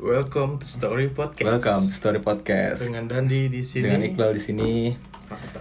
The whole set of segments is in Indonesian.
Welcome to Story Podcast. Welcome to Story Podcast Dengan Dandi di sini. dengan Iqbal di sini.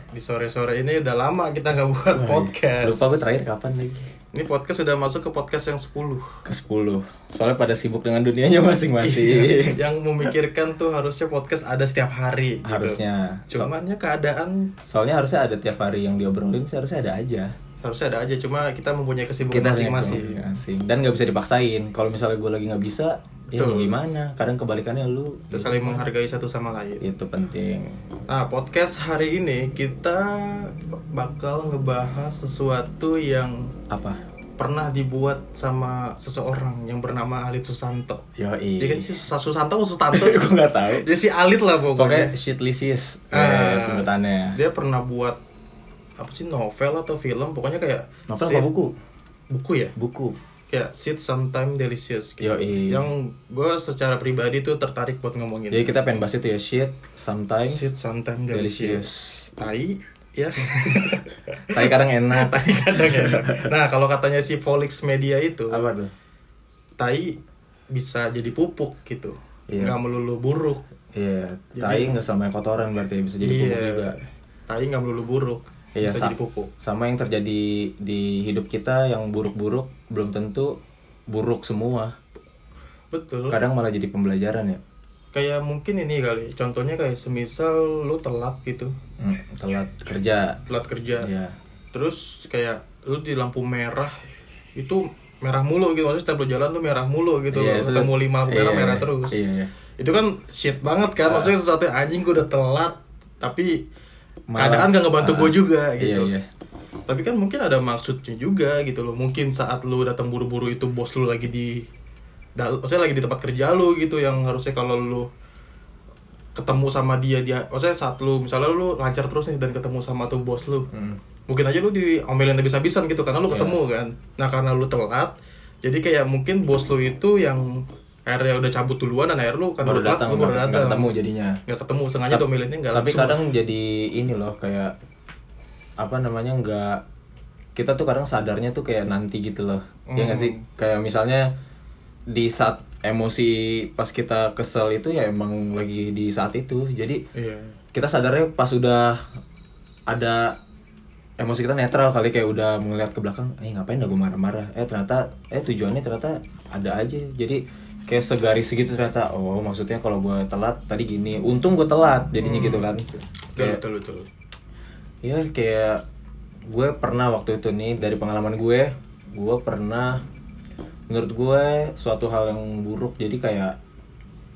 Di sore-sore ini udah lama kita nggak buat podcast. Lupa gue terakhir kapan lagi? Ini podcast sudah masuk ke podcast yang 10 Ke 10 Soalnya pada sibuk dengan dunianya masing-masing. Yang memikirkan tuh harusnya podcast ada setiap hari. gitu. Harusnya. So- Cuman ya keadaan soalnya harusnya ada tiap hari yang diobrolin, sih harusnya ada aja. Seharusnya ada aja. Cuma kita mempunyai kesibukan masing-masing. Dan nggak bisa dipaksain. Kalau misalnya gue lagi nggak bisa, ya Betul. mau gimana? Kadang kebalikannya lu. Kita saling menghargai satu sama lain. Itu penting. Nah, podcast hari ini kita bakal ngebahas sesuatu yang Apa? pernah dibuat sama seseorang yang bernama Alit Susanto. Yoi. Dia kan sih Sus- Susanto atau Sustanto sih? gue nggak tahu. Dia si Alit lah pokoknya. Pokoknya shitlicious Ah. eh, sebutannya. Dia pernah buat apa sih novel atau film pokoknya kayak Novel Sit- apa buku? buku ya Buku. kayak Sit Sometime Delicious gitu. Yoi. yang gue secara pribadi tuh tertarik buat ngomongin Jadi kita pengen bahas itu ya shit sometimes Sit Sometime Delicious, delicious. tai ya Tapi kadang enak. tai kadang ya nah kalau katanya si Volix Media itu Apa tuh? tai bisa jadi pupuk gitu Iya. nggak melulu buruk Iya, Jadi- tai nggak sama kotoran berarti bisa jadi pupuk juga. tai nggak melulu buruk Iya, bisa sa- jadi pupuk Sama yang terjadi di hidup kita yang buruk-buruk belum tentu buruk semua. betul Kadang malah jadi pembelajaran ya. kayak mungkin ini kali contohnya kayak semisal lu telat gitu Hmm, telat kerja. telat kerja Iya. terus kayak lu di lampu merah itu merah mulu gitu maksudnya setiap lu jalan tuh merah mulu gitu Iya, itu- ketemu lima lampu merah iya, merah iya. terus Iya, iya. itu kan shit banget kan maksudnya sesuatu yang anjing gue udah telat tapi Malah- keadaan gak ngebantu ah, gue juga gitu Iya, iya. tapi kan mungkin ada maksudnya juga gitu loh mungkin saat lu datang buru-buru itu bos lu lagi di maksudnya lagi di tempat kerja lu gitu yang harusnya kalau lu ketemu sama dia dia maksudnya saat lu misalnya lu lancar terus nih dan ketemu sama tuh bos lu Hmm. mungkin aja lu diomelin habis-habisan gitu karena lu Iya. ketemu kan nah karena lu telat jadi kayak mungkin bos lu itu yang akhirnya udah cabut duluan dan akhirnya lu karena Baru datang, baru datang ketemu jadinya. nggak ketemu sengaja Tap- diomelinnya nggak Tapi kadang jadi ini loh kayak apa namanya nggak kita tuh kadang sadarnya tuh kayak nanti gitu loh. Ya nggak Hmm. sih? Kayak misalnya di saat emosi pas kita kesel itu ya emang lagi di saat itu. Jadi iya kita sadarnya pas udah ada emosi kita netral kali kayak udah melihat ke belakang, eh ngapain dah gue marah-marah? Eh ternyata eh tujuannya ternyata ada aja. Jadi kayak segaris segitu ternyata. Oh maksudnya kalau gue telat tadi gini. Untung gue telat jadinya gitu kan. betul kayak betul betul ya kayak gue pernah waktu itu nih dari pengalaman gue gue pernah menurut gue suatu hal yang buruk. Jadi kayak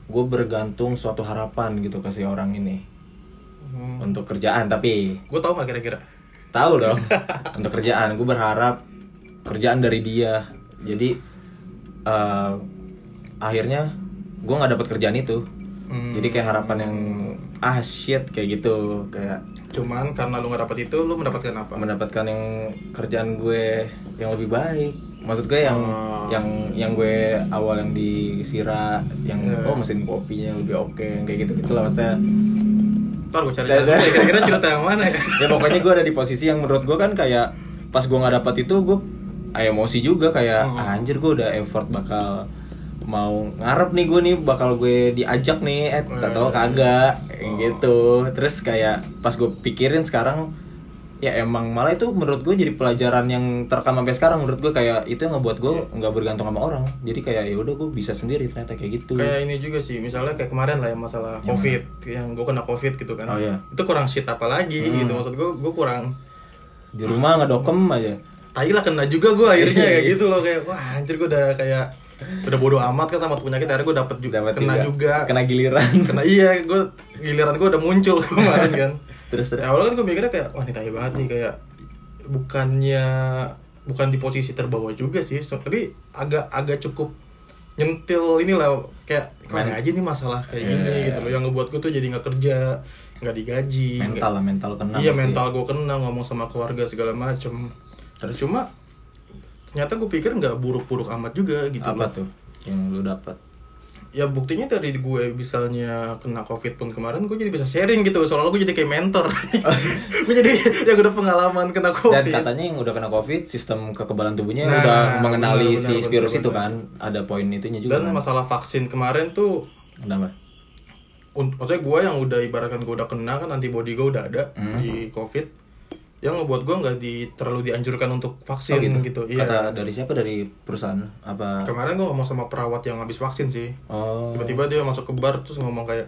gue bergantung suatu harapan gitu ke si orang ini. Hmm. untuk kerjaan tapi gue tau nggak kira-kira? Tahu dong. Untuk kerjaan gue berharap kerjaan dari dia. Jadi eh, akhirnya gue nggak dapat kerjaan itu Hmm. jadi kayak harapan yang ah shit kayak gitu kayak cuman karena lu nggak dapet itu lu mendapatkan apa mendapatkan yang kerjaan gue yang lebih baik maksud gue yang Oh. yang yang gue awal yang di Sira yang Iya. oh mesin kopinya lebih oke yang kayak gitu gitulah maksudnya ntar gue cari deh, kira-kira cerita yang mana ya ya pokoknya gue ada di posisi yang menurut gue kan kayak pas gue nggak dapat itu gue ah, emosi juga kayak Hmm. "Ah, anjir gue udah effort bakal mau ngarep nih gue nih bakal gue diajak nih eh tak tahu Hmm. kagak Oh. gitu terus kayak pas gue pikirin sekarang ya emang malah itu menurut gue jadi pelajaran yang terekam sampai sekarang menurut gue kayak itu yang ngebuat gue Iya. nggak bergantung sama orang jadi kayak ya udah gue bisa sendiri ternyata kayak gitu kayak ini juga sih misalnya kayak kemarin lah yang masalah covid yang gue kena covid gitu kan Oh, iya. itu kurang shit apa lagi Hmm. gitu maksud gue gue kurang di rumah ngedokem aja tai lah kena juga gue akhirnya Iya, kayak gitu loh kayak wah anjir gue udah kayak udah bodo amat kan sama penyakit akhirnya gue dapet juga Dapat kena juga, kena giliran. Kena iya gue giliran gue udah muncul kemarin kan. Terus terus. Ya, awalnya kan gue mikirnya kayak wah ini tai banget nih kayak bukannya bukan di posisi terbawa juga sih so- tapi agak agak cukup nyentil inilah kayak ke mana aja nih masalah kayak Iya, gini iya, gitu loh. Yang ngebuat gue tuh jadi nggak kerja nggak digaji mental lah mental kena iya mental gue kena ngomong sama keluarga segala macem. Terus? Cuma ternyata gue pikir nggak buruk-buruk amat juga gitu apa loh tuh yang lu dapat ya buktinya dari gue misalnya kena covid pun kemarin gue jadi bisa sharing gitu soalnya gue jadi kayak mentor gue jadi yang udah pengalaman kena Dan covid katanya yang udah kena covid, sistem kekebalan tubuhnya Nah, udah mengenali benar, si benar, virus benar, itu benar. kan. Ada poin itunya juga dan kan. masalah vaksin kemarin tuh Kenapa? maksudnya gue yang udah ibaratkan gue udah kena kan antibody gue udah ada Hmm. di covid yang ngebuat gue nggak di terlalu dianjurkan untuk vaksin Oh, gitu, iya Kata dari siapa? Dari perusahaan apa? kemarin gue ngomong sama perawat yang habis vaksin sih Oh. tiba-tiba dia masuk ke bar terus ngomong kayak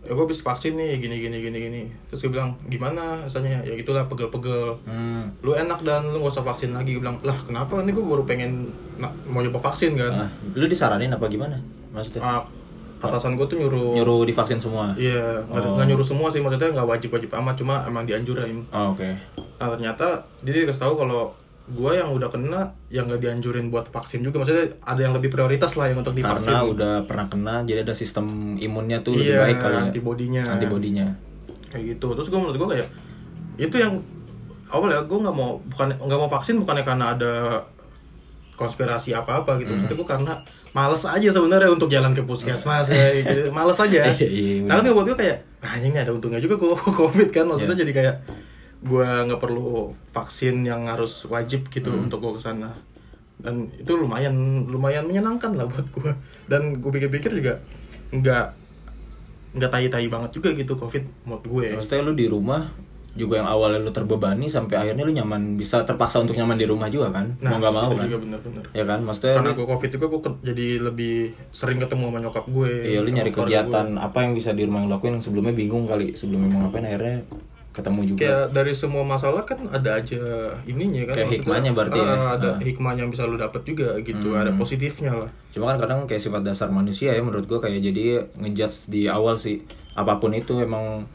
ya gue habis vaksin nih gini gini gini gini terus gue bilang gimana rasanya ya gitulah pegel-pegel Hmm. lu enak dan lu gak usah vaksin lagi gue bilang lah kenapa ini gue baru pengen mau nyoba vaksin kan Ah, lu disaranin apa gimana? Maksudnya? Ah, atasan gue tuh nyuruh Nyuruh divaksin semua. iya nggak Oh. nggak nyuruh semua sih maksudnya nggak wajib wajib amat cuma emang dianjurin Oh, oke. nah ternyata dia dikasih tahu kalau gue yang udah kena yang nggak dianjurin buat vaksin juga maksudnya ada yang lebih prioritas lah yang untuk divaksin Karena udah pernah kena, jadi ada sistem imunnya tuh lebih iya baik kali ya. antibodinya Antibodinya. kayak gitu terus gue menurut gue kayak itu yang awal ya gue nggak mau bukan nggak mau vaksin bukannya karena ada konspirasi apa apa gitu Hmm. maksudnya gue karena males aja sebenarnya untuk jalan ke puskesmas ya gitu. males aja Iya, iya, nah kan buat gue kayak ah ini ada untungnya juga gue covid kan maksudnya Iya. jadi kayak gue nggak perlu vaksin yang harus wajib gitu Hmm. untuk gue ke sana dan itu lumayan lumayan menyenangkan lah buat gue dan gue pikir-pikir juga nggak nggak tai-tai banget juga gitu covid menurut gue Maksudnya lu di rumah juga yang awalnya lu terbebani sampai akhirnya lu nyaman bisa terpaksa untuk nyaman di rumah juga kan? Mau nggak mau kan? juga bener-bener ya kan? Maksudnya karena gue covid juga gue jadi lebih sering ketemu sama nyokap gue iya lu nyari kegiatan apa yang bisa di rumah yang lakuin yang sebelumnya bingung kali sebelumnya mau ngapain akhirnya ketemu gue. juga. Kayak dari semua masalah kan ada aja ininya kan Kayak maksudnya, hikmahnya berarti ya? ah, ada Ah. hikmahnya yang bisa lu dapet juga gitu ada positifnya lah. Cuma kan kadang kayak sifat dasar manusia ya menurut gua kayak jadi ngejudge di awal sih apa pun itu emang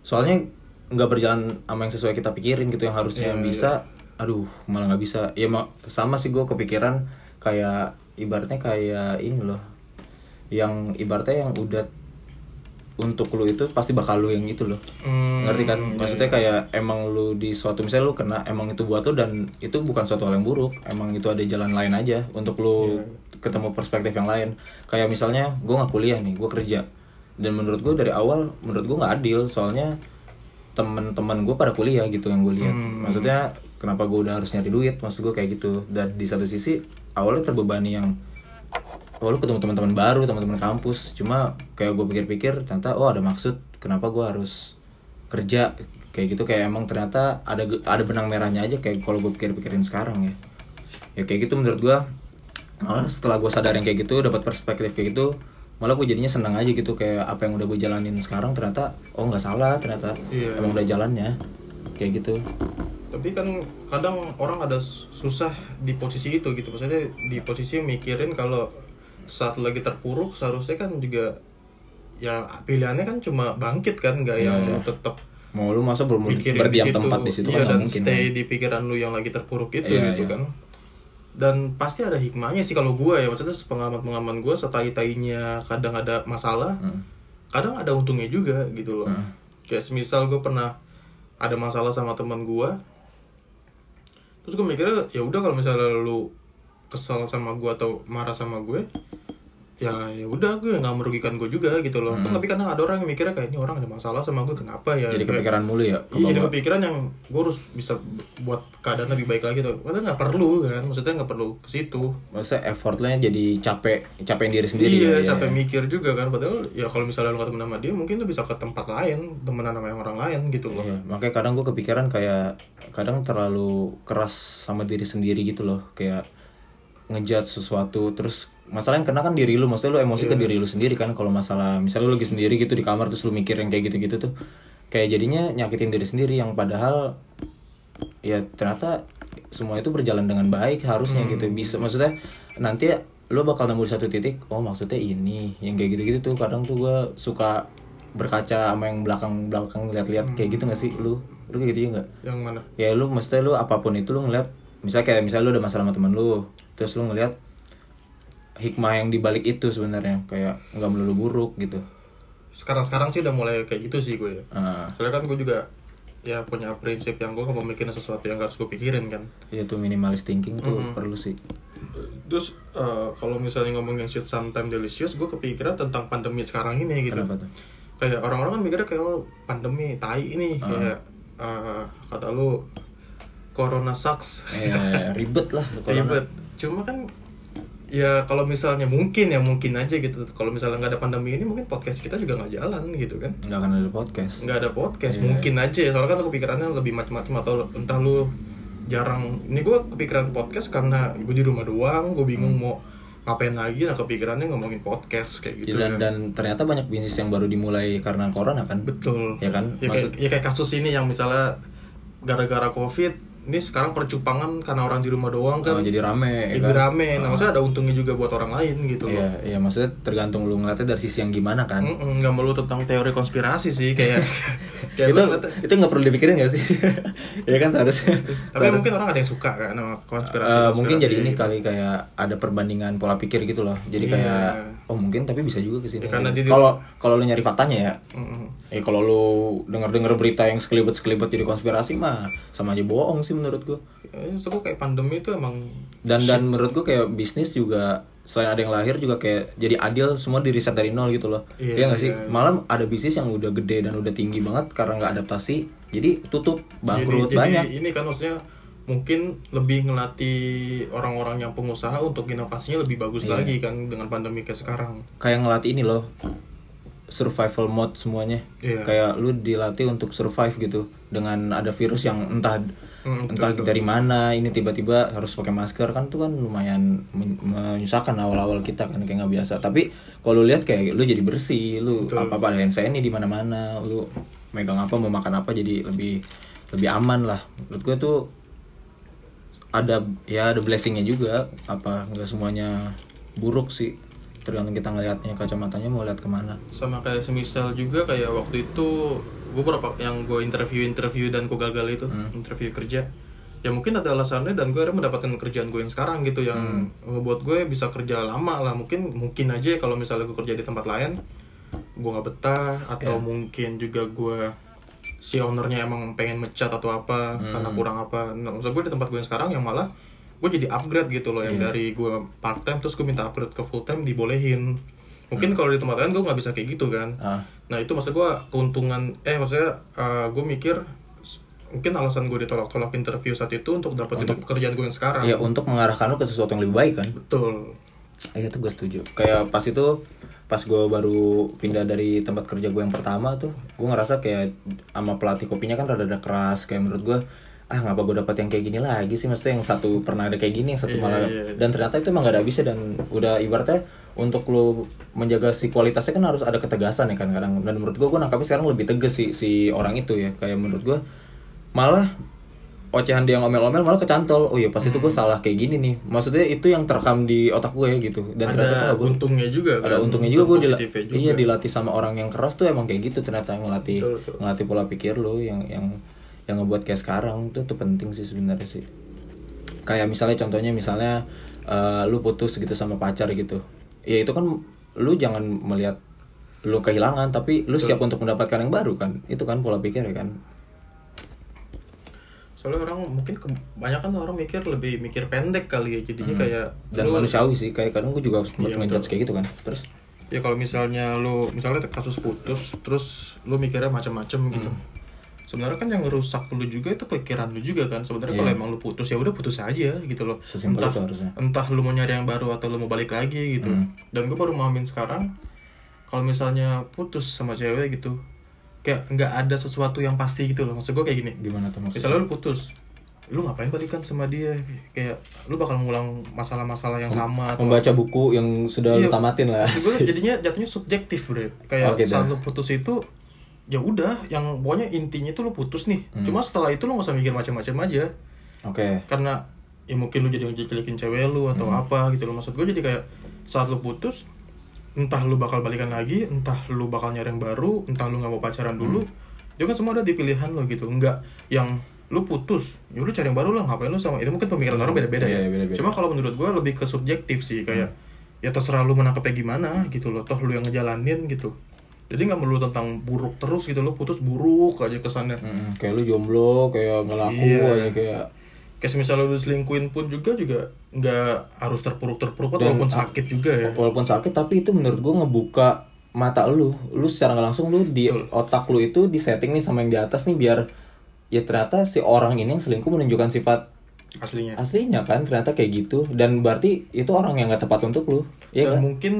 soalnya nggak berjalan sama yang sesuai kita pikirin gitu yang harusnya Iya, yang bisa aduh malah nggak bisa. Ya ma- sama sih gue kepikiran kayak ibaratnya kayak ini loh yang ibaratnya yang udah untuk lu itu pasti bakal lu yang itu loh. Hmm, ngerti kan? iya, maksudnya kayak emang lu di suatu misalnya lu kena emang itu buat lu dan itu bukan suatu hal yang buruk emang itu ada jalan lain aja untuk lu Iya. ketemu perspektif yang lain. Kayak misalnya gue nggak kuliah nih gue kerja. Dan menurut gue dari awal menurut gue nggak adil soalnya teman-teman gue pada kuliah gitu yang gue lihat. Hmm. maksudnya kenapa gue udah harus nyari duit? Maksud gue kayak gitu. Dan di satu sisi awalnya terbebani yang oh lu ketemu teman-teman baru teman-teman kampus. Cuma kayak gue pikir-pikir ternyata oh ada maksud kenapa gue harus kerja. Kayak gitu kayak emang ternyata ada ada benang merahnya aja kayak kalau gue pikir-pikirin sekarang ya. Ya kayak gitu menurut gue malah setelah gue sadar yang kayak gitu dapat perspektif kayak gitu malah gue jadinya senang aja gitu kayak apa yang udah gue jalanin sekarang ternyata oh nggak salah ternyata Iya. emang udah jalannya kayak gitu tapi kan kadang orang ada susah di posisi itu gitu maksudnya di posisi mikirin kalau saat lagi terpuruk seharusnya kan juga ya pilihannya kan cuma bangkit kan nggak Iya, yang iya. lu tetap mau lu masa belum berdiam di situ. tempat di situ iya, kan dan mungkin stay kan? di pikiran lu yang lagi terpuruk itu Iya, gitu iya. kan dan pasti ada hikmahnya sih kalau gue ya maksudnya pengalaman pengalaman gue setai tainya kadang ada masalah Hmm. kadang ada untungnya juga gitu loh Hmm. kayak semisal gue pernah ada masalah sama teman gue terus gue mikirnya ya udah kalau misalnya lu kesal sama gue atau marah sama gue ya ya udah gue nggak merugikan gue juga gitu loh Kan tapi kadang ada orang yang mikirnya kayak ini orang ada masalah sama gue kenapa ya jadi Kayak- kepikiran mulu ya Iya, jadi kepikiran yang gue harus bisa buat keadaan lebih baik lagi tuh. Padahal nggak perlu kan, maksudnya nggak perlu ke situ. maksudnya effortnya jadi capek capekin diri sendiri iya, ya, capek ya. mikir juga kan. Padahal ya kalau misalnya lu ketemu sama dia, mungkin lu bisa ke tempat lain, temenan sama yang orang lain gitu loh. Iya, makanya kadang gue kepikiran kayak kadang terlalu keras sama diri sendiri gitu loh kayak ngejudge sesuatu terus masalah yang kena kan diri lu maksudnya lu emosi Iya. ke diri lu sendiri kan kalau masalah misalnya lu lagi sendiri gitu di kamar terus lu mikir yang kayak gitu-gitu tuh kayak jadinya nyakitin diri sendiri yang padahal ya ternyata semua itu berjalan dengan baik harusnya Hmm. gitu bisa maksudnya nanti lu bakal nemu satu titik oh maksudnya ini yang kayak gitu-gitu tuh kadang tuh gue suka berkaca sama yang belakang belakang lihat-lihat kayak gitu gak sih lu lu kayak gitu juga nggak Yang mana? ya lu mesti lu apa pun itu lu ngeliat misalnya kayak misalnya lu udah masalah sama teman lu terus lu ngeliat hikmah yang dibalik itu sebenarnya kayak nggak melulu buruk gitu Sekarang-sekarang sih udah mulai kayak gitu sih gue. ya. nah, Soalnya kan gue juga ya punya prinsip yang gue nggak mau mikirin sesuatu yang gak harus gue pikirin kan. ya tuh minimalis thinking tuh perlu sih terus eh, kalau misalnya ngomongin shit sometime delicious gue kepikiran tentang pandemi sekarang ini gitu Kenapa tuh? kayak orang-orang kan mikirnya kayak oh, pandemi tai ini kayak eh, kata lu corona sucks Eh, ribet lah corona. ribet cuma kan ya kalau misalnya mungkin ya mungkin aja gitu. Kalau misalnya nggak ada pandemi ini mungkin podcast kita juga nggak jalan gitu kan. Nggak akan ada podcast. Nggak ada podcast Iya. mungkin aja. Soalnya kan kepikirannya lebih macam-macam atau entah lu jarang. Ini gue kepikiran podcast karena gue di rumah doang gue bingung mau ngapain lagi nah kepikirannya ngomongin podcast kayak gitu dan kan. dan ternyata banyak bisnis yang baru dimulai karena corona kan. Betul. Ya kan? ya kayak, ya kayak kasus ini yang misalnya gara-gara covid ini sekarang percupangan karena orang di rumah doang kan Oh, jadi rame ya jadi kan? rame nah maksudnya ada untungnya juga buat orang lain gitu loh Iya, iya maksudnya tergantung lu ngeliatnya dari sisi yang gimana kan. Mm-mm, nggak melulu tentang teori konspirasi sih kayak kayak itu kata- itu nggak perlu dipikirin gak sih? ya kan seharusnya. tapi mungkin orang ada yang suka kan sama konspirasi, Eh, mungkin jadi ini gitu. kali kayak ada perbandingan pola pikir gitu loh. Jadi Iya. kayak oh mungkin tapi bisa juga ke sini. Ya, Kalau kalau lu nyari faktanya ya. Mm-mm. Ya kalau lu denger-denger berita yang sekelibet-sekelibet jadi konspirasi mah sama aja bohong sih menurut gua. Ya, kayak pandemi itu emang Dan dan menurut gua kayak bisnis juga selain ada yang lahir juga kayak jadi adil semua di riset dari nol gitu loh. Iya, Iya nggak sih? iya. Malah ada bisnis yang udah gede dan udah tinggi banget karena nggak adaptasi. Jadi tutup, bangkrut jadi, banyak. jadi ini kan maksudnya mungkin lebih ngelatih orang-orang yang pengusaha untuk inovasinya lebih bagus Iya. lagi kan dengan pandemi kayak sekarang kayak ngelatih ini loh survival mode semuanya Iya. kayak lu dilatih untuk survive gitu dengan ada virus yang entah Hmm, entah betul, dari mana ini tiba-tiba harus pakai masker kan tuh kan lumayan men- menyusahkan awal-awal kita kan kayak nggak biasa. Tapi kalau lihat kayak lu jadi bersih lu Betul. apa apa hand sanitizer di mana-mana lu megang apa mau makan apa jadi lebih lebih aman lah. Menurut gue tuh ada ya ada blessingnya juga apa nggak semuanya buruk sih tergantung kita ngelihatnya kacamatanya mau lihat ke mana sama kayak semisal juga kayak waktu itu gue berapa yang gue interview interview dan gue gagal itu Hmm. interview kerja ya mungkin ada alasannya dan gue akhirnya mendapatkan kerjaan gue yang sekarang gitu yang Hmm. ngebuat gue bisa kerja lama lah mungkin mungkin aja kalau misalnya gue kerja di tempat lain gue nggak betah atau Ya. mungkin juga gue si ownernya emang pengen mecat atau apa Hmm. karena kurang apa nah, maksud gue di tempat gue yang sekarang yang malah gue jadi upgrade gitu loh yang Iya. dari gue part time terus gue minta upgrade ke full time dibolehin mungkin kalau di tempat lain gue nggak bisa kayak gitu kan Hmm. ah Nah itu maksud gue keuntungan eh maksudnya gue mikir mungkin alasan gue ditolak-tolak interview saat itu untuk dapetin pekerjaan gue yang sekarang. ya untuk mengarahkan lu ke sesuatu yang lebih baik kan Betul. Iya itu gue setuju. Kayak pas itu pas gue baru pindah dari tempat kerja gue yang pertama tuh, gue ngerasa kayak sama pelatih kopinya kan rada-rada keras. Kayak menurut gue, ah ngapa gue dapet yang kayak gini lagi sih? Maksudnya yang satu pernah ada kayak gini, yang satu Iya, malah iya. dan ternyata itu emang gak ada habisnya dan udah ibaratnya untuk lu menjaga si kualitasnya kan harus ada ketegasan ya kan kadang dan menurut gue gue nangkapnya sekarang lebih tegas si si orang itu ya kayak menurut gue malah ocehan dia ngomel-ngomel malah kecantol oh iya pas itu gue salah kayak gini nih maksudnya itu yang terekam di otak gue gitu dan ternyata ada tuh gua- untungnya juga kan. ada untungnya juga gue dila- juga. iya dilatih sama orang yang keras tuh emang kayak gitu ternyata ngelatih Betul, betul. ngelatih pola pikir lo yang yang yang ngebuat kayak sekarang tuh tuh penting sih sebenarnya sih. Kayak misalnya contohnya misalnya eh, lu putus gitu sama pacar gitu. Ya itu kan lu jangan melihat lu kehilangan tapi lu siap untuk mendapatkan yang baru kan. Itu kan pola pikir ya kan. Soalnya orang mungkin kebanyakan orang mikir lebih mikir pendek kali ya jadinya kayak dan lu- manusiawi sih kayak kadang gue juga Iya, ngejudge kayak gitu kan. Terus? Ya kalau misalnya lu misalnya kasus putus terus lu mikirnya macam-macam gitu. Sebenarnya kan yang ngerusak lu juga itu pikiran lu juga kan. Sebenarnya Iya. kalau emang lu putus ya udah putus aja gitu loh. Sesimpel entah harusnya. entah lu mau nyari yang baru atau lu mau balik lagi gitu. Hmm. Dan gue baru mahamin sekarang kalau misalnya putus sama cewek gitu kayak nggak ada sesuatu yang pasti gitu loh. Maksud gue kayak gini. gimana tuh maksudnya Misalnya lu putus, lu ngapain balikan sama dia? Kayak lu bakal ngulang masalah-masalah yang sama atau membaca buku yang sudah lu Iya, tamatin lah gue jadinya jatuhnya subjektif bre kayak Oh, gitu. saat lu putus itu ya udah yang pokoknya intinya itu lu putus nih Hmm. cuma setelah itu lu gak usah mikir macam-macam aja oke karena ya mungkin lu jadi ngejelekin cewek lu atau Hmm. apa gitu loh maksud gue jadi kayak saat lu putus entah lu bakal balikan lagi entah lu bakal nyari yang baru entah lu nggak mau pacaran dulu Hmm. itu kan semua ada di pilihan lo gitu enggak yang lu putus ya lu cari yang baru lah ngapain lu sama itu mungkin pemikiran orang beda-beda Iya, ya beda-beda. cuma kalau menurut gue lebih ke subjektif sih kayak ya terserah lu menangkapnya gimana gitu loh toh lu yang ngejalanin gitu jadi nggak melulu tentang buruk terus gitu lo putus buruk aja kesannya. Mm, kayak lu jomblo kayak nggak laku Iya. aja kayak kayak misalnya lu selingkuhin pun juga juga nggak harus terpuruk terpuruk Dan- walaupun sakit juga ya. walaupun sakit tapi itu menurut gue ngebuka mata lu. Lu secara nggak langsung lu di Betul. otak lu itu di setting nih sama yang di atas nih biar ya ternyata si orang ini yang selingkuh menunjukkan sifat aslinya. aslinya kan ternyata kayak gitu. Dan berarti itu orang yang nggak tepat untuk lu iya dan kan mungkin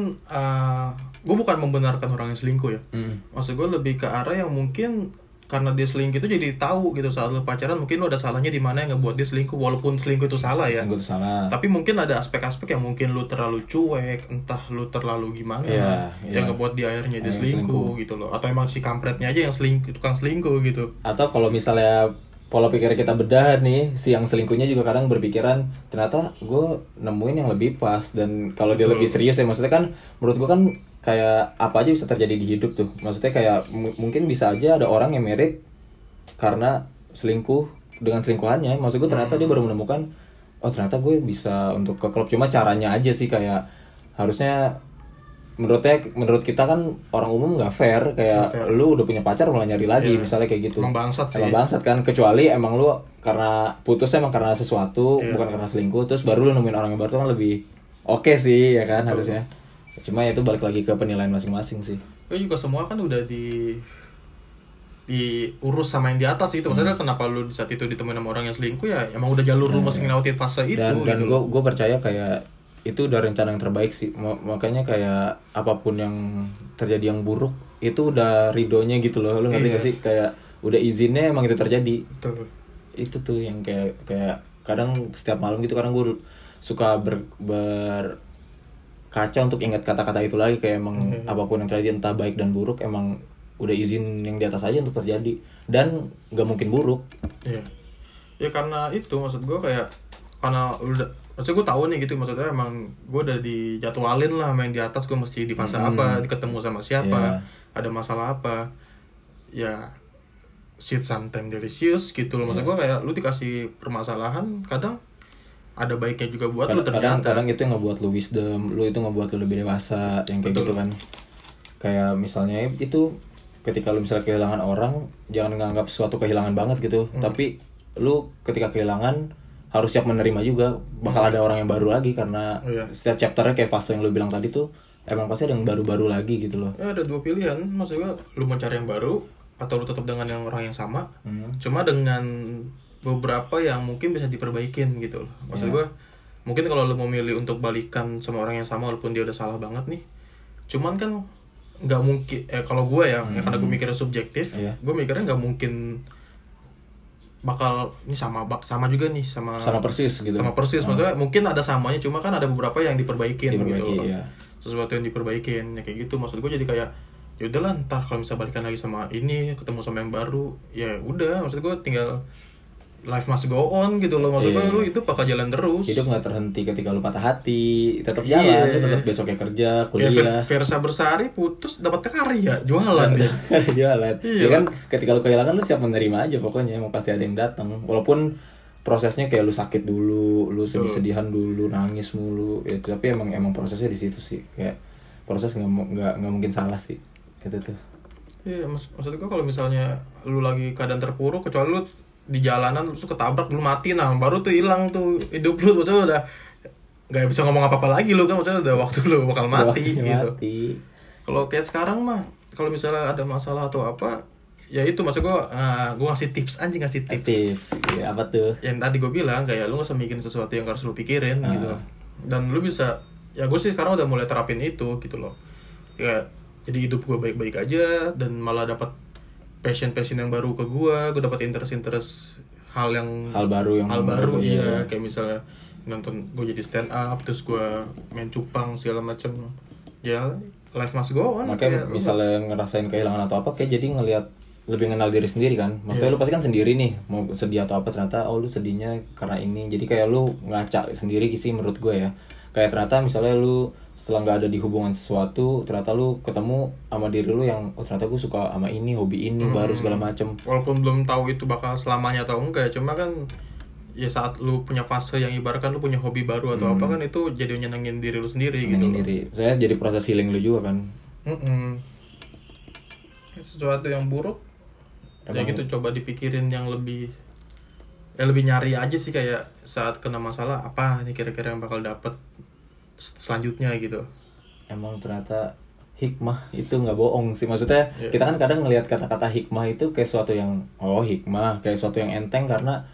gue bukan membenarkan orang yang selingkuh ya Hmm. maksud gue lebih ke arah yang mungkin karena dia selingkuh itu jadi tahu gitu saat lu pacaran mungkin lu ada salahnya di mana yang ngebuat dia selingkuh walaupun selingkuh itu salah ya Gue tuh salah tapi mungkin ada aspek-aspek yang mungkin lu terlalu cuek entah lu terlalu gimana Iya, yang iya. ngebuat dia akhirnya dia selingkuh, selingkuh. gitu loh atau emang si kampretnya aja yang selingkuh tukang selingkuh gitu atau kalau misalnya pola pikir kita bedah nih si yang selingkuhnya juga kadang berpikiran ternyata gue nemuin yang lebih pas dan kalau dia Betul. lebih serius ya maksudnya kan menurut gue kan kayak apa aja bisa terjadi di hidup tuh maksudnya kayak mu- mungkin bisa aja ada orang yang merit karena selingkuh dengan selingkuhannya maksud gue ternyata dia baru menemukan oh ternyata gue bisa untuk ke klub cuma caranya aja sih kayak harusnya menurutnya menurut kita kan orang umum nggak fair kayak Nggak fair. lu udah punya pacar malah nyari lagi Iya. misalnya kayak gitu Emang bangsat sih. Emang bangsat kan kecuali emang lu karena putus emang karena sesuatu Iya. bukan karena selingkuh terus baru lu nemuin orang yang baru tuh kan lebih oke sih ya kan harusnya cuma ya itu balik lagi ke penilaian masing-masing sih. Itu juga semua kan udah di diurus sama yang di atas itu maksudnya Hmm. kenapa lu di saat itu ditemuin sama orang yang selingkuh? Ya emang udah jalur lu masih ngelewatin fase itu dan dan gitu gue gue percaya kayak itu udah rencana yang terbaik sih. Ma- makanya kayak apa pun yang terjadi yang buruk itu udah ridonya gitu loh. Lu ngerti Iya. gak sih? Kayak udah izinnya emang itu terjadi. Betul. itu tuh yang kayak kayak kadang setiap malam gitu kadang gue suka ber, berkaca untuk ingat kata-kata itu lagi kayak emang Mhm. apa pun yang terjadi entah baik dan buruk emang udah izin yang di atas aja untuk terjadi dan nggak mungkin buruk Iya. Ya karena itu maksud gue kayak karena udah maksud gue tahu nih gitu maksudnya emang gue udah dijadwalin lah main di atas gue mesti di fase apa ketemu sama siapa Iya. ada masalah apa ya shit sometimes delicious gitu loh maksud gue kayak lu dikasih permasalahan kadang ada baiknya juga buat lu kadang, ternyata kadang itu yang ngebuat lu wisdom lu itu ngebuat lu lebih dewasa yang kayak Betul. gitu kan kayak misalnya itu ketika lu misalnya kehilangan orang jangan nganggap suatu kehilangan banget gitu Hmm. tapi lu ketika kehilangan harus siap menerima juga bakal ada orang yang baru lagi karena Hmm. Oh, iya. setiap chapternya kayak fase yang lu bilang tadi tuh emang pasti ada yang baru-baru lagi gitu loh ya ada dua pilihan maksud gue lu mencari yang baru atau lu tetap dengan yang orang yang sama Hmm. cuma dengan beberapa yang mungkin bisa diperbaikin gitu loh. Maksud Iya. gue mungkin kalau lu mau milih untuk balikan sama orang yang sama walaupun dia udah salah banget nih cuman kan nggak mungkin eh kalau gue ya, ya karena gue mikirnya subjektif Iya. gue mikirnya nggak mungkin bakal ini sama bak sama juga nih sama sama persis gitu. sama persis. Maksudnya mungkin ada samanya cuma kan ada beberapa yang diperbaikin Diperbaiki, gitu loh. iya. sesuatu yang diperbaikin ya kayak gitu. Maksud gue jadi kayak ya udahlah ntar kalau bisa balikan lagi sama ini ketemu sama yang baru ya udah. Maksud gue tinggal life must go on gitu loh. Maksud gue Iya. lu itu bakal jalan terus. Hidup nggak terhenti ketika lu patah hati tetap Iya. jalan lu tetap besoknya kerja kuliah Ver- Versa Bersari putus dapat karya jualan dia. Jualan. Iya. ya kan ketika lu kehilangan lu siap menerima aja pokoknya emang pasti ada yang datang walaupun prosesnya kayak lu sakit dulu lu sedih-sedihan dulu nangis mulu ya, tapi emang emang prosesnya di situ sih. Kayak proses nggak nggak nggak mungkin salah sih. Itu tuh. Iya, mak maksud gue kalau misalnya lu lagi keadaan terpuruk, kecuali lu di jalanan terus ketabrak lu mati. Nah baru tuh hilang tuh hidup lu. Maksudnya udah nggak bisa ngomong apa apa lagi lu kan? Maksudnya udah waktu lu bakal mati gitu. Kalau kayak sekarang mah kalau misalnya ada masalah atau apa ya itu maksud gue gue ngasih tips anjing ngasih tips. tips. Ya, apa tuh? Yang tadi gue bilang kayak lu gak usah mikirin sesuatu yang harus lu pikirin Ah. gitu. Dan lu bisa ya gue sih sekarang udah mulai terapin itu gitu loh. Ya jadi hidup gue baik-baik aja dan malah dapat passion passion yang baru ke gue gue dapat interest interest hal yang hal baru yang hal baru iya. Ya. kayak misalnya nonton gue jadi stand up terus gue main cupang segala macem. Ya life must go on makanya kayak lu misalnya ngerasain kehilangan atau apa kayak jadi ngelihat lebih kenal diri sendiri kan. Maksudnya Iya. lu pasti kan sendiri nih mau sedih atau apa ternyata oh lu sedihnya karena ini. Jadi kayak lu ngaca sendiri sih menurut gue ya. Kayak ternyata misalnya lu setelah nggak ada di hubungan sesuatu ternyata lu ketemu sama diri lu yang oh ternyata gue suka sama ini hobi ini baru Hmm. segala macem walaupun belum tahu itu bakal selamanya atau enggak cuma kan ya saat lu punya fase yang ibaratkan lu punya hobi baru atau apa kan itu jadi nyenengin diri lu sendiri gitu Nyenengin loh. diri saya jadi proses healing lu juga kan Mm-mm. sesuatu yang buruk ya Emang- gitu coba dipikirin yang lebih ya lebih nyari aja sih kayak saat kena masalah apa nih kira-kira yang bakal dapet selanjutnya gitu emang ternyata hikmah itu nggak bohong sih maksudnya Iya. kita kan kadang ngelihat kata-kata hikmah itu kayak suatu yang oh hikmah kayak suatu yang enteng karena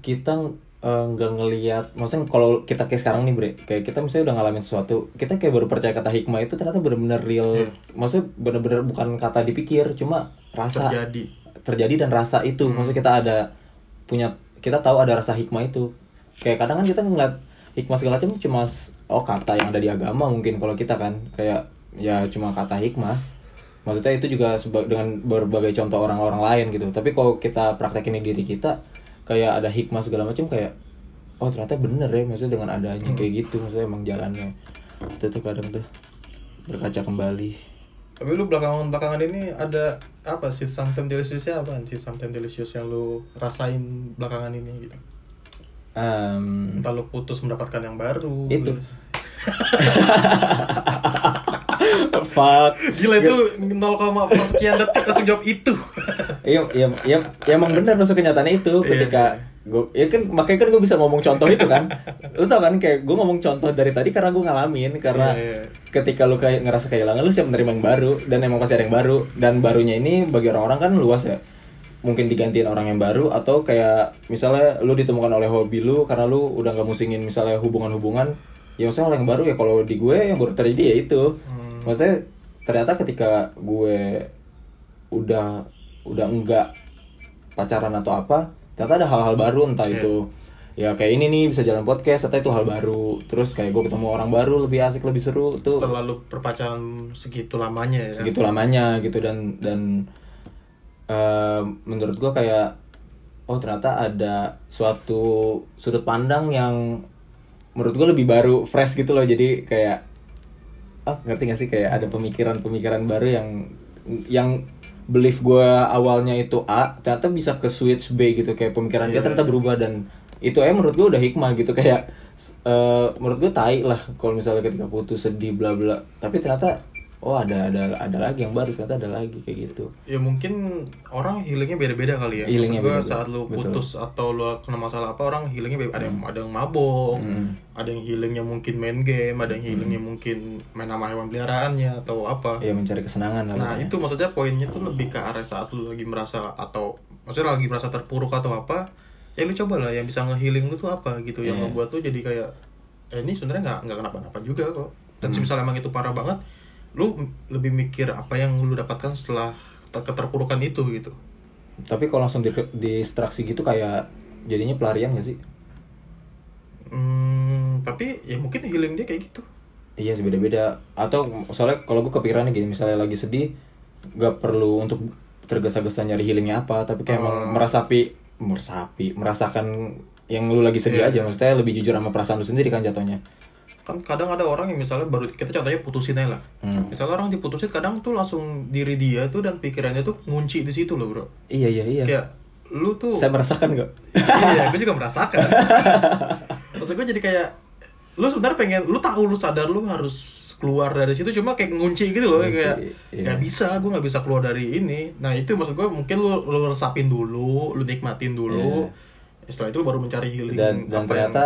kita eh, nggak ngelihat maksudnya kalau kita kayak sekarang nih bre kayak kita misalnya udah ngalamin sesuatu kita kayak baru percaya kata hikmah itu ternyata bener-bener real Iya. maksudnya bener-bener bukan kata dipikir cuma rasa terjadi terjadi dan rasa itu Hmm. maksudnya kita ada punya kita tahu ada rasa hikmah itu kayak kadang kan kita ngeliat hikmah segala macam cuma oh kata yang ada di agama mungkin kalau kita kan. Kayak ya cuma kata hikmah. Maksudnya itu juga dengan berbagai contoh orang-orang lain gitu. Tapi kalau kita praktekin di diri kita kayak ada hikmah segala macam kayak oh ternyata bener ya maksudnya dengan adanya kayak gitu. Maksudnya emang jalannya itu tuh kadang tuh berkaca kembali. Tapi lu belakangan belakangan ini ada apa sih something deliciousnya apa? Sih something delicious yang lu rasain belakangan ini gitu Em, entah lu putus mendapatkan yang baru. Itu. fuck. Gila itu 0, sekian detik langsung jawab itu. Iya, iya, iya, ya emang benar masuk kenyataannya itu Iya, ketika gue, ya kan makanya kan gue bisa ngomong contoh itu kan, lu tau kan kayak gue ngomong contoh dari tadi karena gue ngalamin karena Iya, iya. ketika lu kayak ngerasa kehilangan lu siap menerima yang baru dan emang pasti ada yang baru. Dan barunya ini bagi orang-orang kan luas ya mungkin digantiin orang yang baru atau kayak misalnya lu ditemukan oleh hobi lu karena lu udah nggak musingin misalnya hubungan-hubungan ya maksudnya orang yang baru ya kalau di gue yang baru terjadi ya itu Hmm. maksudnya ternyata ketika gue udah udah enggak pacaran atau apa ternyata ada hal-hal baru entah Iya. itu ya kayak ini nih bisa jalan podcast atau itu hal baru terus kayak gue ketemu orang baru lebih asik lebih seru tuh setelah lu berpacaran segitu lamanya ya segitu lamanya gitu dan dan eh, menurut gua kayak oh ternyata ada suatu sudut pandang yang menurut gua lebih baru fresh gitu loh. Jadi kayak ah ngerti gak sih? Kayak ada pemikiran-pemikiran baru yang yang belief gua awalnya itu A ternyata bisa ke switch B gitu. Kayak pemikiran dia Iya. ternyata berubah dan itu ya menurut gua udah hikmah gitu. Kayak eh, menurut gua tai lah kalau misalnya ketika putus sedih bla bla. Tapi ternyata oh ada ada ada lagi yang baru ternyata ada lagi kayak gitu. Ya mungkin orang healingnya beda-beda kali ya. Healingnya Maksud gua beda-beda, saat lu betul. putus atau lu kena masalah apa orang healingnya beda. Ada yang ada yang mabok Hmm. ada yang healingnya mungkin main game ada yang healingnya mungkin main sama hewan peliharaannya atau apa. Ya mencari kesenangan lah. Nah itu maksudnya poinnya tuh lebih ke arah saat lu lagi merasa atau maksudnya lagi merasa terpuruk atau apa ya lu coba lah yang bisa ngehealing lu tuh apa gitu. Yang Iya. ngebuat lu jadi kayak eh ini sebenarnya nggak nggak kenapa-napa juga kok. Dan Hmm. misalnya emang itu parah banget lu lebih mikir apa yang lu dapatkan setelah ter- keterpurukan itu gitu. Tapi kalau langsung di distraksi gitu kayak jadinya pelarian gak sih? Hmm, tapi ya mungkin healing dia kayak gitu. Iya sih beda-beda. Atau soalnya kalau gue kepikirannya gini misalnya lagi sedih gak perlu untuk tergesa-gesa nyari healingnya apa tapi kayak emang Oh. merasapi merasapi merasakan yang lu lagi sedih Iya. aja. Maksudnya lebih jujur sama perasaan lu sendiri kan jatuhnya kan kadang ada orang yang misalnya baru kita contohnya putusin aja lah. Hmm. misalnya orang diputusin kadang tuh langsung diri dia tuh dan pikirannya tuh ngunci di situ loh bro. Iya iya iya. Kayak lu tuh saya merasakan gak iya gue juga merasakan. Maksud gue jadi kayak lu sebenarnya pengen lu tahu lu sadar lu harus keluar dari situ cuma kayak ngunci gitu loh Ngunci, kayak iya. nggak bisa gue nggak bisa keluar dari ini. Nah itu maksud gue mungkin lu lu resapin dulu lu nikmatin dulu. Setelah itu lu baru mencari healing Iya. dan dan apa ternyata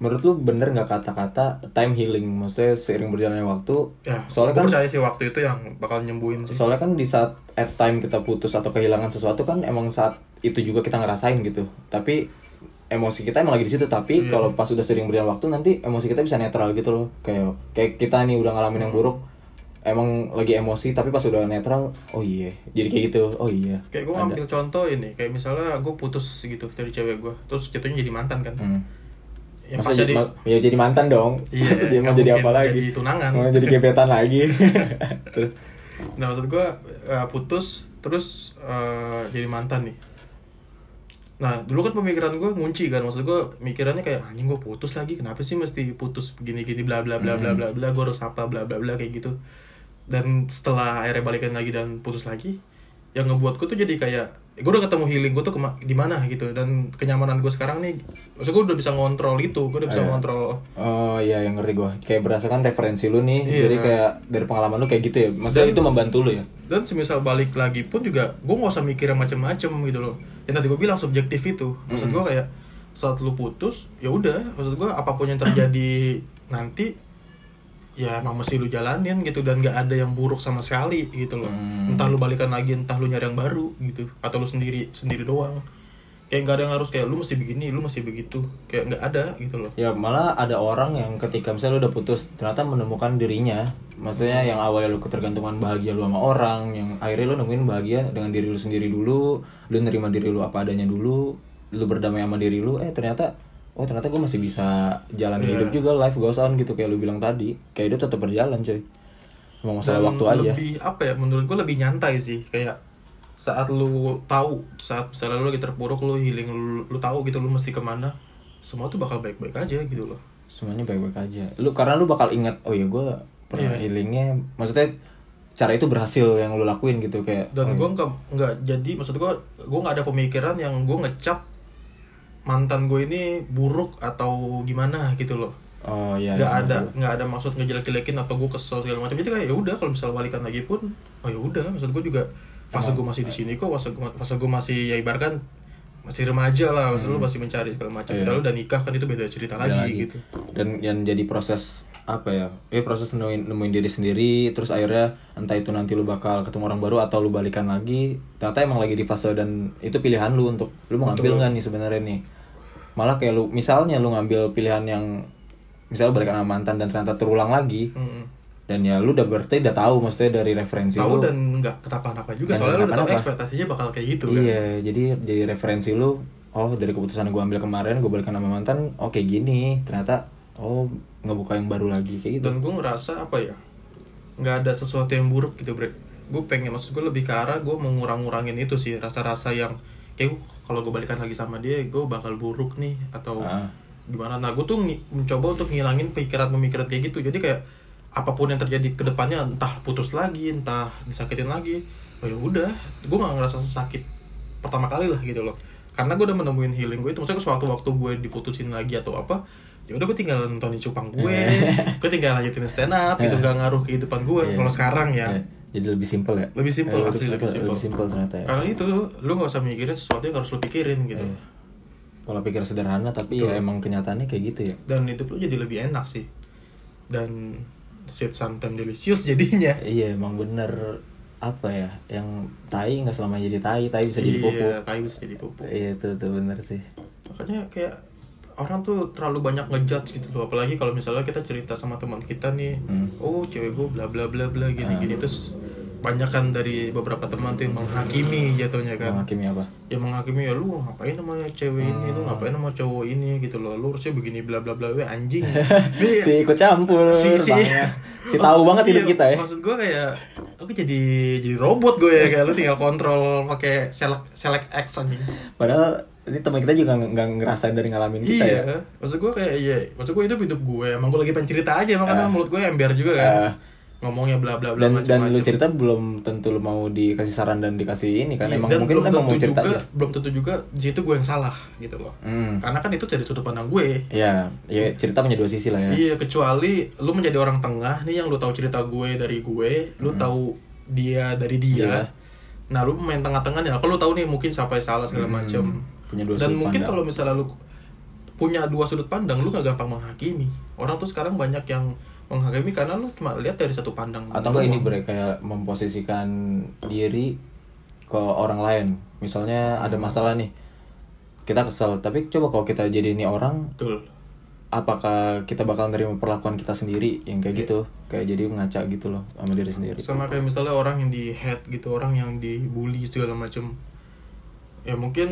menurut lu bener nggak kata-kata time healing? Maksudnya seiring berjalannya waktu ya soalnya kan percaya sih waktu itu yang bakal nyembuhin sih. soalnya kan di saat at time kita putus atau kehilangan sesuatu kan emang saat itu juga kita ngerasain gitu. Tapi emosi kita emang lagi di situ. Tapi Iya. kalau pas udah sering berjalan waktu nanti emosi kita bisa netral gitu loh. Kayak kayak kita nih udah ngalamin yang buruk emang lagi emosi tapi pas udah netral oh iya jadi kayak gitu. Oh iya. Kayak gue Ada. ngambil contoh ini kayak misalnya gue putus gitu dari cewek gue terus jatuhnya jadi mantan kan. Hmm. Yang Masa jadi ma- ya jadi mantan dong. Iya, dia mau jadi apa lagi? jadi tunangan. mau jadi gebetan lagi. Nah maksud gue putus terus eh, jadi mantan nih. Nah dulu kan pemikiran gue ngunci kan. Maksud gue mikirannya kayak anjing gue putus lagi. Kenapa sih mesti putus begini gini bla bla bla bla bla bla. Gue harus apa bla bla bla kayak gitu. Dan setelah akhirnya balikan lagi dan putus lagi, yang ngebuat gue tuh jadi kayak gue udah ketemu healing gue tuh di mana gitu dan kenyamanan gue sekarang nih maksud gue udah bisa ngontrol itu gue udah bisa Iya. ngontrol. Oh iya yang ngerti gue Kayak berdasarkan referensi lu nih Iya. Jadi kayak dari pengalaman lu kayak gitu ya. Maksudnya Dan- itu membantu lu ya? dan semisal balik lagi pun juga gue nggak usah mikir yang macem-macem gitu loh. Yang tadi gue bilang subjektif itu. Maksud gue kayak saat lu putus ya udah maksud gue apa pun yang terjadi nanti ya emang mesti lu jalanin gitu dan nggak ada yang buruk sama sekali gitu loh. Hmm. entah lu balikan lagi entah lu nyari yang baru gitu atau lu sendiri sendiri doang. Kayak nggak ada yang harus kayak lu mesti begini lu mesti begitu. Kayak nggak ada gitu loh. Ya malah ada orang yang ketika misalnya lu udah putus Ternyata menemukan dirinya. Maksudnya yang awalnya lu ketergantungan bahagia lu sama orang Yang akhirnya lu nemuin bahagia dengan diri lu sendiri dulu Lu nerima diri lu apa adanya dulu Lu berdamai sama diri lu Eh ternyata Oh ternyata gue masih bisa jalan Iya. hidup juga Life goes on gitu Kayak lu bilang tadi. Kayak hidup tetap berjalan coy Emang masalah Dan waktu aja. lebih apa ya menurut gue lebih nyantai sih. Kayak saat lu tahu saat misalnya lu lagi terpuruk lu healing lu, lu tahu gitu lu mesti ke mana semua tuh bakal baik-baik aja gitu loh. Semuanya baik-baik aja. Lu karena lu bakal ingat oh ya gue pernah Iya. healingnya maksudnya cara itu berhasil yang lu lakuin gitu kayak dan oh, gue nggak nggak jadi maksud gue gue nggak ada pemikiran yang gue ngecap mantan gue ini buruk atau gimana gitu loh. Oh iya nggak iya, ada nggak ada maksud ngejelek-jelekin atau gue kesel segala macam. Jadi kayak ya udah kalau misalnya balikan lagi pun oh ya udah maksud gue juga fase gue masih di sini kok fase gue fase gue masih ya ibaratkan masih remaja lah maksud lu masih mencari segala macam. Iya. kalau udah nikah kan itu beda cerita Beda lagi, gitu. Dan yang jadi proses apa ya ya proses nemuin, nemuin diri sendiri terus akhirnya entah itu nanti lu bakal ketemu orang baru atau lu balikan lagi ternyata emang lagi di fase dan itu pilihan lu untuk lu mau ngambil nggak nih sebenarnya nih malah kayak lu misalnya lu ngambil pilihan yang misalnya balikan sama mantan dan ternyata terulang lagi Mm-mm. dan ya lu udah berarti udah tahu maksudnya dari referensi tahu lu. dan nggak kenapa-napa juga Dan soalnya lu udah tahu ekspektasinya bakal kayak gitu kan? Iya jadi jadi referensi lu oh dari keputusan gue ambil kemarin gue balikan sama mantan oh kayak gini ternyata oh ngebuka yang baru lagi kayak gitu. Dan gue ngerasa apa ya nggak ada sesuatu yang buruk gitu bre. Gue pengen maksud gue lebih ke arah gue mengurang-ngurangin itu sih rasa-rasa yang kayak gua- kalau gue balikan lagi sama dia gue bakal buruk nih atau Ah. gimana. Nah gue tuh mencoba untuk ngilangin pikiran-pemikiran kayak gitu. Jadi kayak apa pun yang terjadi ke depannya entah putus lagi entah disakitin lagi oh ya udah gue nggak ngerasa sakit pertama kali lah gitu loh. Karena gue udah menemuin healing gue itu maksudnya suatu waktu gue diputusin lagi atau apa ya udah gue tinggal nontonin cupang gue gue tinggal lanjutin stand up gitu nggak ngaruh kehidupan gue Iya. kalau sekarang ya Ya, jadi lebih simpel ya? Lebih simpel, Eh, asli lebih simpel. lebih simpel. ternyata ya. Karena itu lu nggak usah mikirin sesuatu yang harus lu pikirin gitu. Iya. pola pikir sederhana tapi Betul. ya emang kenyataannya kayak gitu ya. Dan hidup lu jadi lebih enak sih. Dan sweet sometimes delicious jadinya. Iya emang bener. Apa ya? Yang tai nggak selama jadi tai tai bisa jadi pupuk. iya tai bisa jadi pupuk. Iya itu tuh bener sih. Makanya kayak orang tuh terlalu banyak ngejudge gitu loh. Apalagi kalau misalnya kita cerita sama teman kita nih Hmm. oh cewek gue bla bla bla bla gini gini terus banyak kan dari beberapa teman tuh yang menghakimi jatuhnya kan. Menghakimi apa? Ya menghakimi ya lu ngapain sama cewek ini? Lu ngapain sama cowok ini? gitu loh. Lu harusnya begini bla bla bla. We anjing. Si ikut campur si si. si tahu banget hidup Iya, kita ya. maksud gue kayak aku jadi jadi robot gue ya kayak lu tinggal kontrol pakai select select anjing. Padahal ini teman kita juga nggak ngerasain dari ngalamin kita iya ya maksud gue kayak iya maksud gue hidup hidup gue emang gue lagi pengen cerita aja emang Ah. karena mulut gue ember juga kan Ah. ngomongnya bla bla bla dan dan lu cerita belum tentu lu mau dikasih saran dan dikasih ini kan Iya, emang dan mungkin belum emang mau tentu cerita juga, aja belum tentu juga di situ gue yang salah gitu loh hmm. karena kan itu dari sudut pandang gue ya ya cerita punya dua sisi lah ya Iya, kecuali lu menjadi orang tengah nih yang lu tahu cerita gue dari gue, lu tahu dia dari dia. Hmm. Iya. Nah, lu main tengah-tengah nih. Kalau lu tahu nih mungkin siapa yang salah segala Hmm, macam. Punya dua Dan sudut mungkin kalau misalnya lu punya dua sudut pandang, lu gak gampang menghakimi. Orang tuh sekarang banyak yang menghakimi karena lu cuma lihat dari satu pandang. atau enggak ini bre kayak memposisikan diri ke orang lain misalnya ada Hmm. masalah nih kita kesel tapi coba kalau kita jadi ini orang Betul. apakah kita bakal nerima perlakuan kita sendiri yang Iya. kayak gitu kayak jadi ngaca gitu loh sama diri sendiri Sama kayak misalnya orang yang di head gitu, orang yang dibully segala macam. Ya mungkin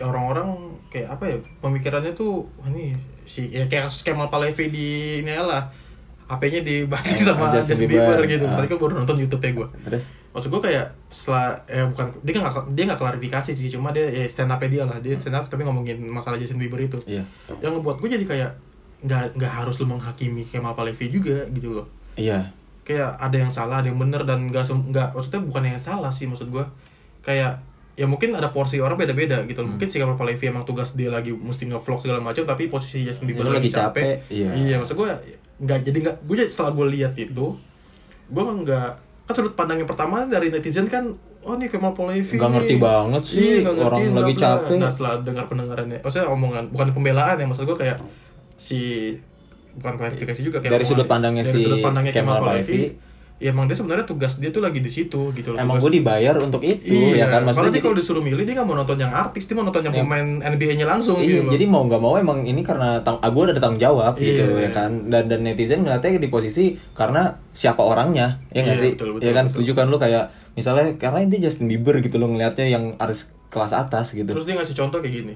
orang-orang kayak apa ya pemikirannya tuh ini si ya kayak kasus Kemal Palevi di ini lah HP-nya dibanting sama Justin Bieber, Bieber. gitu. Ah. Tadi kan baru nonton YouTube ya gue. terus Maksud gue kayak setelah eh bukan dia nggak dia nggak klarifikasi sih, cuma dia ya stand up dia lah. Dia stand up tapi ngomongin masalah Justin Bieber itu. iya Yang ngebuat gue jadi kayak nggak nggak harus lu menghakimi Kemal Palevi juga gitu loh iya kayak ada yang salah ada yang bener dan nggak nggak maksudnya bukan yang salah sih maksud gua kayak ya mungkin ada porsi orang beda-beda gitu loh. Mungkin si Papa Levi emang tugas dia lagi mesti nge-vlog segala macam tapi posisi Justin Bieber Dia lagi lagi capek. capek, iya. maksud gue nggak jadi nggak gue jadi setelah gue lihat itu gue nggak kan sudut pandang yang pertama dari netizen kan oh nih Kemal Polevi Nggak ngerti banget sih, Iya, nggak orang bla, lagi bla. capek. nah setelah dengar pendengarannya maksudnya omongan bukan pembelaan ya maksud gue kayak si bukan klarifikasi juga kayak Dari omongan- sudut pandangnya dari si sudut pandangnya Kemal Kemal Palevi. Ya emang dia sebenarnya tugas dia tuh lagi di situ gitu loh Emang gue dibayar untuk itu iya, ya kan maksudnya maksudnya dia kalau disuruh milih dia nggak mau nonton yang artis dia mau nonton yang Iya. pemain NBA-nya langsung Iya, gitu loh. jadi mau nggak mau emang ini karena tang ah, gue ada tanggung jawab gitu Iya. ya kan dan dan netizen ngeliatnya di posisi karena siapa orangnya ya nggak Iya, sih betul, betul, ya kan betul. setuju kan lu kayak misalnya karena dia Justin Bieber gitu lo ngeliatnya yang artis kelas atas gitu terus dia ngasih contoh kayak gini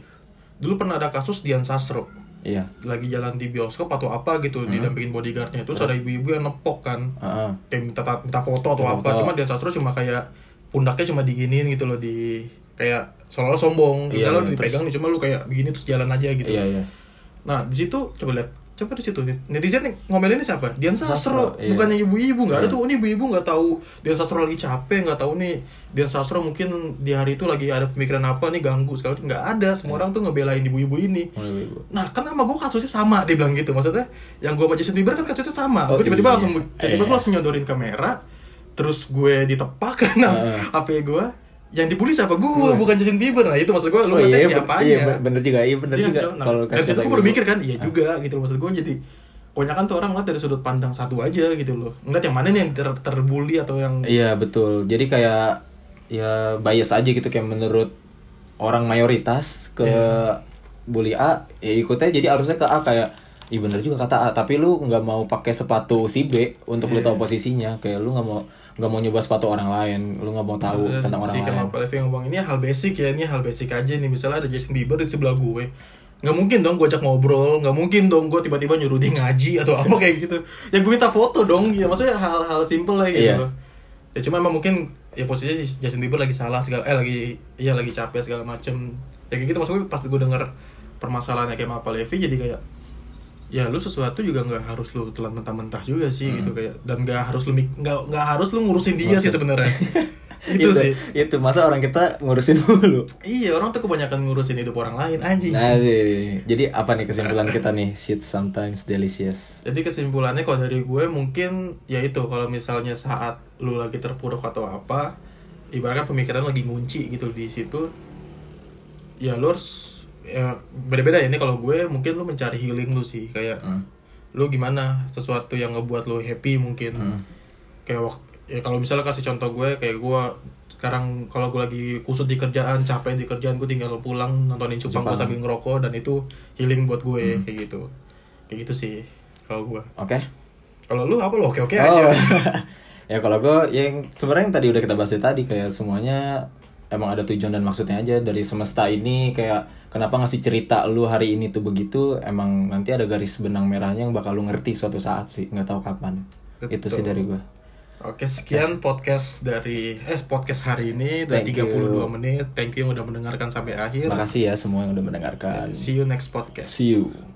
dulu pernah ada kasus Dian Sastro iya. Lagi jalan di bioskop atau apa gitu Hmm. didampingin bodyguardnya. Terus ada ibu-ibu yang nepok kan. Heeh. kayak minta minta foto atau Minta apa. foto. cuma Dian Sastro cuma kayak pundaknya cuma diginiin gitu loh di kayak seolah sombong. Iya, kalau iya, dipegang nih cuma lu kayak begini terus jalan aja gitu. Iya iya. Nah di situ coba lihat coba di situ? Netizen yang ngomelin ini siapa? Dian Sastro Sastro, iya. bukannya ibu-ibu nggak ada Iya. tuh. Oh, ini ibu-ibu nggak tahu. Dian Sastro lagi capek nggak tahu nih. Dian Sastro mungkin di hari itu lagi ada pemikiran apa nih ganggu segala macam. Nggak ada. Semua Iya. orang tuh ngebelain ibu-ibu ini. Mulai ibu Nah kan sama gue kasusnya sama dia bilang gitu. Maksudnya yang gue sama Justin Bieber kan kasusnya sama. Oh, Gue tiba-tiba iya. langsung Tiba-tiba gue Iya. langsung nyodorin kamera Terus gue ditepak karena Heeh. HP gue Yang dibully siapa? Gue bukan Justin Bieber Nah itu maksud gue Lu Oh, iya, ben- siapanya iya, ben- bener juga iya bener Iya, juga nah, kalau Dari situ gue mikir kan Iya Ah. juga gitu Maksud gue jadi Kebanyakan tuh orang ngeliat dari sudut pandang satu aja gitu loh Ngeliat yang mana nih yang ter terbully atau yang Iya betul. Jadi kayak ya bias aja gitu kayak menurut orang mayoritas ke Iya. bully A ya ikutnya jadi harusnya ke A kayak Ih bener juga kata A tapi lu nggak mau pakai sepatu si B untuk lu Iya. tahu posisinya kayak lu nggak mau nggak mau nyoba sepatu orang lain lu nggak mau tahu Ada tentang orang si lain. Palevi yang ngomong ini hal basic ya ini hal basic aja nih. Misalnya ada Justin Bieber di sebelah gue nggak mungkin dong gue ajak ngobrol nggak mungkin dong gue tiba-tiba nyuruh dia ngaji atau apa kayak gitu. Ya gue minta foto dong ya maksudnya hal-hal simple lah gitu Iya. ya cuma emang mungkin ya posisinya Justin Bieber lagi salah segala eh lagi iya lagi capek segala macem. Ya kayak gitu maksudnya pas gue denger permasalahannya Kemal Palevi jadi kayak ya lu sesuatu juga nggak harus lu telan mentah-mentah juga sih gitu kayak dan nggak harus lu nggak nggak harus lu ngurusin dia sih sebenarnya. Itu sih. itu masa orang kita ngurusin dulu Iya orang tuh kebanyakan ngurusin hidup orang lain anjing. nah sih. jadi apa nih kesimpulan kita nih? Shit sometimes delicious. Jadi kesimpulannya kalau dari gue mungkin ya itu kalau misalnya saat lu lagi terpuruk atau apa, ibaratkan pemikiran lagi ngunci gitu di situ, ya lu harus ya beda-beda. Ya ini kalau gue mungkin lu mencari healing lu sih. Kayak Hmm. lu gimana sesuatu yang ngebuat lu happy mungkin. Hmm. kayak ya kalau misalnya kasih contoh gue kayak gue sekarang kalau gue lagi kusut di kerjaan capek di kerjaan gue tinggal pulang nontonin cupang gue sambil ngerokok dan itu healing buat gue kayak gitu. Kayak gitu sih kalau gue. Oke. Kalau lu apa lu? Oke oke Oh. aja. Ya kalau gue yang sebenarnya yang tadi udah kita bahas tadi kayak semuanya emang ada tujuan dan maksudnya aja dari semesta ini kayak kenapa ngasih cerita lu hari ini tuh begitu emang nanti ada garis benang merahnya yang bakal lu ngerti suatu saat sih nggak tahu kapan itu Betul. sih dari gue Oke, sekian podcast dari eh podcast hari ini udah Thank you. 32 menit. Thank you yang udah mendengarkan sampai akhir. makasih ya semua yang udah mendengarkan See you next podcast. see you